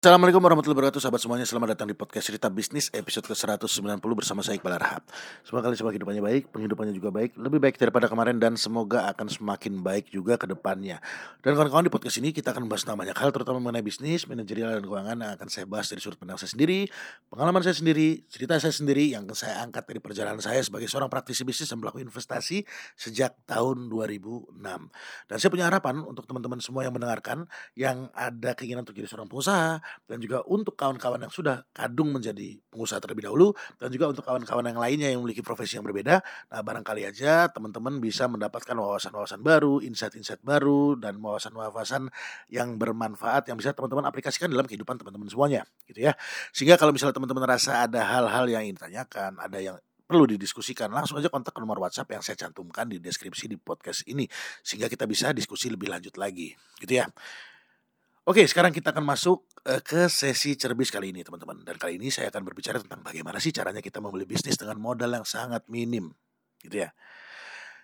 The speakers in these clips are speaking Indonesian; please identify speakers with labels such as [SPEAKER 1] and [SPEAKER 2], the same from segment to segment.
[SPEAKER 1] Assalamualaikum warahmatullahi wabarakatuh sahabat semuanya. Selamat datang di podcast cerita bisnis episode ke-190 bersama saya Iqbal Rahab Semoga kalian semua kehidupannya baik, penghidupannya juga baik Lebih baik daripada kemarin dan semoga akan semakin baik juga ke depannya. Dan kawan-kawan di podcast ini kita akan membahas banyak hal Terutama mengenai bisnis, manajerial dan keuangan yang akan saya bahas dari sudut pandang saya sendiri Pengalaman saya sendiri, cerita saya sendiri yang saya angkat dari perjalanan saya sebagai seorang praktisi bisnis dan pelaku investasi sejak tahun 2006 Dan saya punya harapan untuk teman-teman semua yang mendengarkan Yang ada keinginan untuk jadi seorang pengusaha dan juga untuk kawan-kawan yang sudah kadung menjadi pengusaha terlebih dahulu dan juga untuk kawan-kawan yang lainnya yang memiliki profesi yang berbeda. Nah, barangkali aja teman-teman bisa mendapatkan wawasan-wawasan baru, insight-insight baru dan wawasan-wawasan yang bermanfaat yang bisa teman-teman aplikasikan dalam kehidupan teman-teman semuanya, gitu ya. Sehingga kalau misalnya teman-teman rasa ada hal-hal yang ingin ditanyakan, ada yang perlu didiskusikan langsung aja kontak ke nomor WhatsApp yang saya cantumkan di deskripsi di podcast ini sehingga kita bisa diskusi lebih lanjut lagi gitu ya. Oke, sekarang kita akan masuk ke sesi cerbis kali ini, teman-teman. Dan kali ini saya akan berbicara tentang bagaimana sih caranya kita membeli bisnis dengan modal yang sangat minim, gitu ya.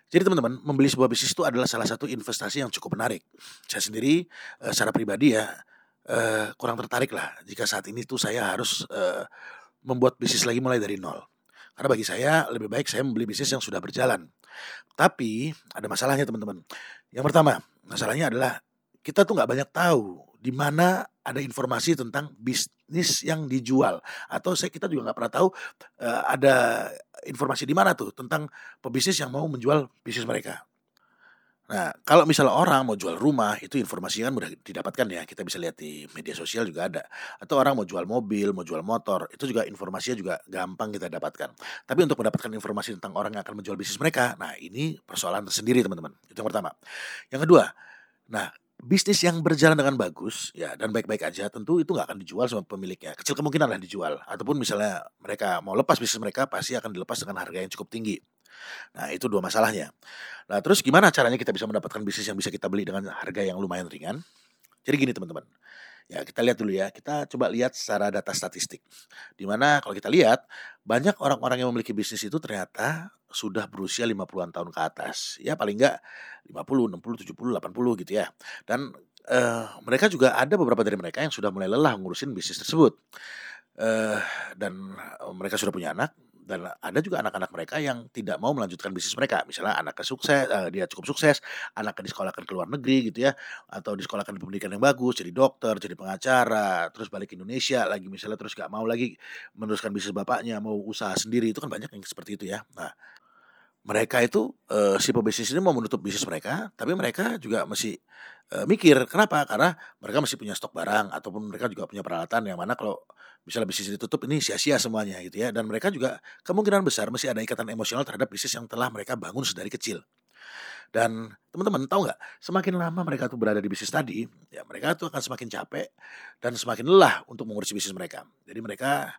[SPEAKER 1] Jadi teman-teman, membeli sebuah bisnis itu adalah salah satu investasi yang cukup menarik. Saya sendiri secara pribadi ya kurang tertarik lah jika saat ini tuh saya harus membuat bisnis lagi mulai dari nol. Karena bagi saya lebih baik saya membeli bisnis yang sudah berjalan. Tapi ada masalahnya teman-teman. Yang pertama, masalahnya adalah kita tuh nggak banyak tahu di mana ada informasi tentang bisnis yang dijual atau saya kita juga nggak pernah tahu uh, ada informasi di mana tuh tentang pebisnis yang mau menjual bisnis mereka. Nah, kalau misalnya orang mau jual rumah, itu informasinya kan mudah didapatkan ya. Kita bisa lihat di media sosial juga ada. Atau orang mau jual mobil, mau jual motor, itu juga informasinya juga gampang kita dapatkan. Tapi untuk mendapatkan informasi tentang orang yang akan menjual bisnis mereka, nah ini persoalan tersendiri teman-teman. Itu yang pertama. Yang kedua, nah bisnis yang berjalan dengan bagus ya dan baik-baik aja tentu itu nggak akan dijual sama pemiliknya. Kecil kemungkinan lah dijual ataupun misalnya mereka mau lepas bisnis mereka pasti akan dilepas dengan harga yang cukup tinggi. Nah itu dua masalahnya. Nah terus gimana caranya kita bisa mendapatkan bisnis yang bisa kita beli dengan harga yang lumayan ringan? Jadi gini teman-teman Ya, kita lihat dulu ya. Kita coba lihat secara data statistik. Di mana kalau kita lihat, banyak orang-orang yang memiliki bisnis itu ternyata sudah berusia 50-an tahun ke atas. Ya, paling enggak 50, 60, 70, 80 gitu ya. Dan uh, mereka juga ada beberapa dari mereka yang sudah mulai lelah ngurusin bisnis tersebut. Uh, dan mereka sudah punya anak dan ada juga anak-anak mereka yang tidak mau melanjutkan bisnis mereka. Misalnya anaknya sukses, uh, dia cukup sukses, anaknya disekolahkan ke luar negeri gitu ya, atau disekolahkan di pendidikan yang bagus, jadi dokter, jadi pengacara, terus balik ke Indonesia lagi misalnya terus gak mau lagi meneruskan bisnis bapaknya, mau usaha sendiri itu kan banyak yang seperti itu ya. Nah, mereka itu uh, si pebisnis ini mau menutup bisnis mereka, tapi mereka juga masih uh, mikir kenapa? Karena mereka masih punya stok barang ataupun mereka juga punya peralatan yang mana kalau misalnya bisnis ditutup ini sia-sia semuanya gitu ya. Dan mereka juga kemungkinan besar masih ada ikatan emosional terhadap bisnis yang telah mereka bangun sedari kecil. Dan teman-teman tahu nggak, semakin lama mereka tuh berada di bisnis tadi, ya mereka tuh akan semakin capek dan semakin lelah untuk mengurusi bisnis mereka. Jadi mereka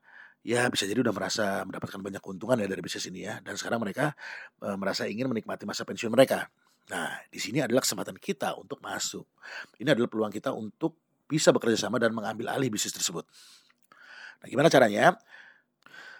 [SPEAKER 1] ya bisa jadi udah merasa mendapatkan banyak keuntungan ya dari bisnis ini ya dan sekarang mereka e, merasa ingin menikmati masa pensiun mereka. Nah, di sini adalah kesempatan kita untuk masuk. Ini adalah peluang kita untuk bisa bekerja sama dan mengambil alih bisnis tersebut. Nah, gimana caranya?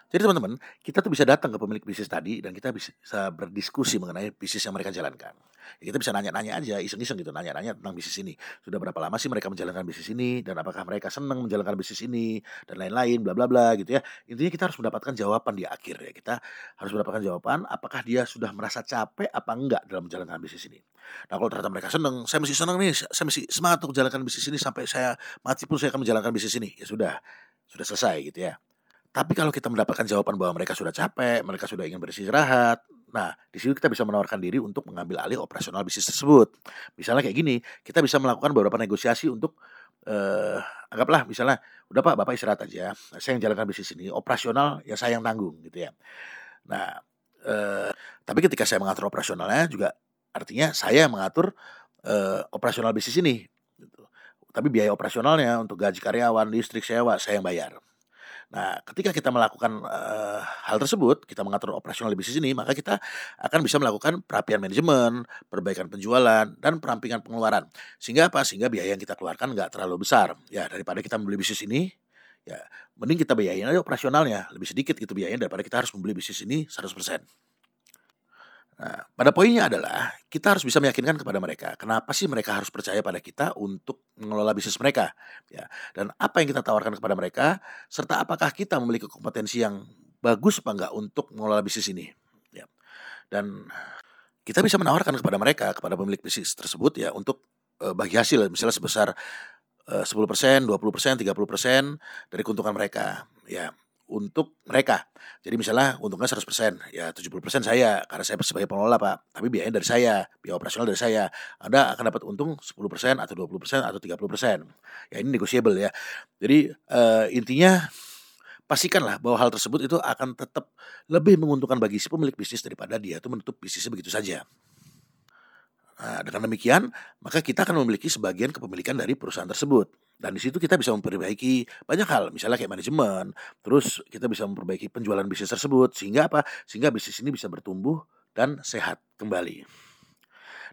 [SPEAKER 1] Jadi teman-teman, kita tuh bisa datang ke pemilik bisnis tadi dan kita bisa berdiskusi mengenai bisnis yang mereka jalankan. Ya, kita bisa nanya-nanya aja, iseng-iseng gitu, nanya-nanya tentang bisnis ini. Sudah berapa lama sih mereka menjalankan bisnis ini dan apakah mereka senang menjalankan bisnis ini dan lain-lain, bla bla bla gitu ya. Intinya kita harus mendapatkan jawaban di akhir ya. Kita harus mendapatkan jawaban apakah dia sudah merasa capek apa enggak dalam menjalankan bisnis ini. Nah kalau ternyata mereka senang, saya masih senang nih, saya masih semangat untuk menjalankan bisnis ini sampai saya mati pun saya akan menjalankan bisnis ini. Ya sudah, sudah selesai gitu ya. Tapi kalau kita mendapatkan jawaban bahwa mereka sudah capek, mereka sudah ingin beristirahat, nah di sini kita bisa menawarkan diri untuk mengambil alih operasional bisnis tersebut. Misalnya kayak gini, kita bisa melakukan beberapa negosiasi untuk eh, anggaplah misalnya, udah pak bapak istirahat aja, saya yang jalankan bisnis ini, operasional ya saya yang tanggung gitu ya. Nah, eh, tapi ketika saya mengatur operasionalnya juga artinya saya yang mengatur eh, operasional bisnis ini. Gitu. Tapi biaya operasionalnya untuk gaji karyawan, listrik, sewa saya yang bayar. Nah, ketika kita melakukan uh, hal tersebut, kita mengatur operasional bisnis ini, maka kita akan bisa melakukan perapian manajemen, perbaikan penjualan, dan perampingan pengeluaran. Sehingga apa? Sehingga biaya yang kita keluarkan nggak terlalu besar. Ya, daripada kita membeli bisnis ini, ya mending kita biayain aja operasionalnya lebih sedikit gitu biayanya daripada kita harus membeli bisnis ini 100%. Nah, pada poinnya adalah kita harus bisa meyakinkan kepada mereka kenapa sih mereka harus percaya pada kita untuk mengelola bisnis mereka ya. Dan apa yang kita tawarkan kepada mereka serta apakah kita memiliki kompetensi yang bagus apa enggak untuk mengelola bisnis ini ya. Dan kita bisa menawarkan kepada mereka kepada pemilik bisnis tersebut ya untuk uh, bagi hasil misalnya sebesar uh, 10%, 20%, 30% dari keuntungan mereka ya untuk mereka. Jadi misalnya untungnya 100%, ya 70% saya karena saya sebagai pengelola Pak, tapi biayanya dari saya, biaya operasional dari saya. Anda akan dapat untung 10% atau 20% atau 30%. Ya ini negotiable ya. Jadi uh, intinya pastikanlah bahwa hal tersebut itu akan tetap lebih menguntungkan bagi si pemilik bisnis daripada dia itu menutup bisnisnya begitu saja. Nah, dengan demikian, maka kita akan memiliki sebagian kepemilikan dari perusahaan tersebut. Dan di situ kita bisa memperbaiki banyak hal, misalnya kayak manajemen, terus kita bisa memperbaiki penjualan bisnis tersebut, sehingga apa? Sehingga bisnis ini bisa bertumbuh dan sehat kembali.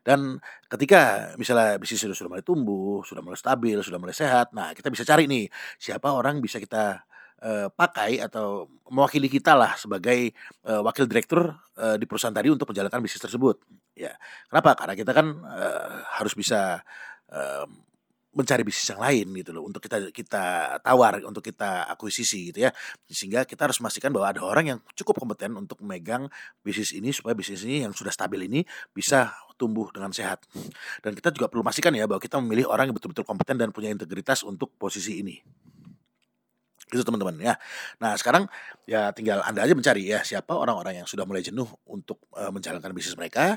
[SPEAKER 1] Dan ketika misalnya bisnis itu sudah mulai tumbuh, sudah mulai stabil, sudah mulai sehat, nah kita bisa cari nih siapa orang bisa kita uh, pakai atau mewakili kita lah sebagai uh, wakil direktur uh, di perusahaan tadi untuk menjalankan bisnis tersebut. Ya, kenapa? Karena kita kan harus bisa mencari bisnis yang lain gitu loh untuk kita kita tawar untuk kita akuisisi gitu ya. Sehingga kita harus memastikan bahwa ada orang yang cukup kompeten untuk memegang bisnis ini supaya bisnis ini yang sudah stabil ini bisa tumbuh dengan sehat. Dan kita juga perlu pastikan ya bahwa kita memilih orang yang betul-betul kompeten dan punya integritas untuk posisi ini. Itu teman-teman ya. Nah sekarang ya tinggal anda aja mencari ya siapa orang-orang yang sudah mulai jenuh untuk uh, menjalankan bisnis mereka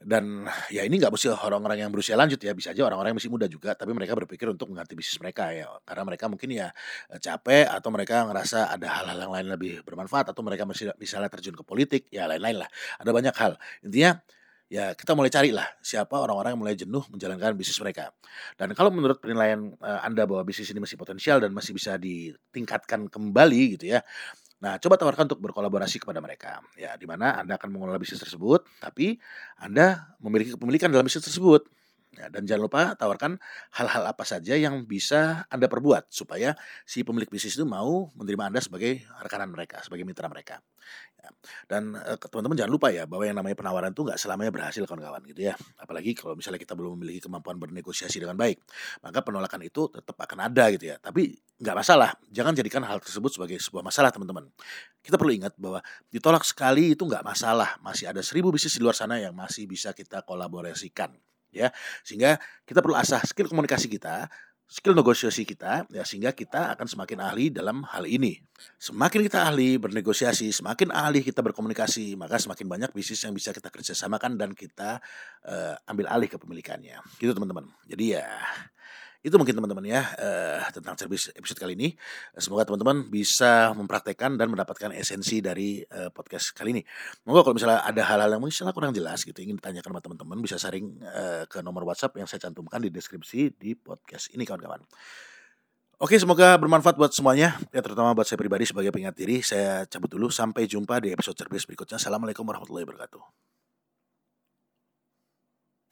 [SPEAKER 1] dan ya ini nggak mesti orang-orang yang berusia lanjut ya bisa aja orang-orang yang masih muda juga tapi mereka berpikir untuk mengganti bisnis mereka ya karena mereka mungkin ya eh, capek atau mereka ngerasa ada hal-hal yang lain lebih bermanfaat atau mereka masih misalnya terjun ke politik ya lain-lain lah ada banyak hal intinya ya kita mulai cari lah siapa orang-orang yang mulai jenuh menjalankan bisnis mereka. Dan kalau menurut penilaian uh, Anda bahwa bisnis ini masih potensial dan masih bisa ditingkatkan kembali gitu ya. Nah, coba tawarkan untuk berkolaborasi kepada mereka. Ya, di mana Anda akan mengelola bisnis tersebut, tapi Anda memiliki kepemilikan dalam bisnis tersebut. Ya, dan jangan lupa tawarkan hal-hal apa saja yang bisa Anda perbuat supaya si pemilik bisnis itu mau menerima Anda sebagai rekanan mereka, sebagai mitra mereka. Ya. Dan eh, teman-teman jangan lupa ya bahwa yang namanya penawaran itu nggak selamanya berhasil kawan-kawan gitu ya. Apalagi kalau misalnya kita belum memiliki kemampuan bernegosiasi dengan baik, maka penolakan itu tetap akan ada gitu ya. Tapi nggak masalah, jangan jadikan hal tersebut sebagai sebuah masalah teman-teman. Kita perlu ingat bahwa ditolak sekali itu nggak masalah, masih ada seribu bisnis di luar sana yang masih bisa kita kolaborasikan ya sehingga kita perlu asah skill komunikasi kita skill negosiasi kita ya sehingga kita akan semakin ahli dalam hal ini. Semakin kita ahli bernegosiasi, semakin ahli kita berkomunikasi, maka semakin banyak bisnis yang bisa kita kerjasamakan dan kita uh, ambil alih kepemilikannya. Gitu teman-teman. Jadi ya itu mungkin teman-teman ya uh, tentang service episode kali ini. Semoga teman-teman bisa mempraktekkan dan mendapatkan esensi dari uh, podcast kali ini. Moga kalau misalnya ada hal-hal yang mungkin kurang jelas gitu ingin ditanyakan sama teman-teman bisa sharing uh, ke nomor WhatsApp yang saya cantumkan di deskripsi di podcast ini kawan-kawan. Oke, semoga bermanfaat buat semuanya. Ya, terutama buat saya pribadi sebagai pengingat diri. Saya cabut dulu. Sampai jumpa di episode service berikutnya. Assalamualaikum warahmatullahi wabarakatuh.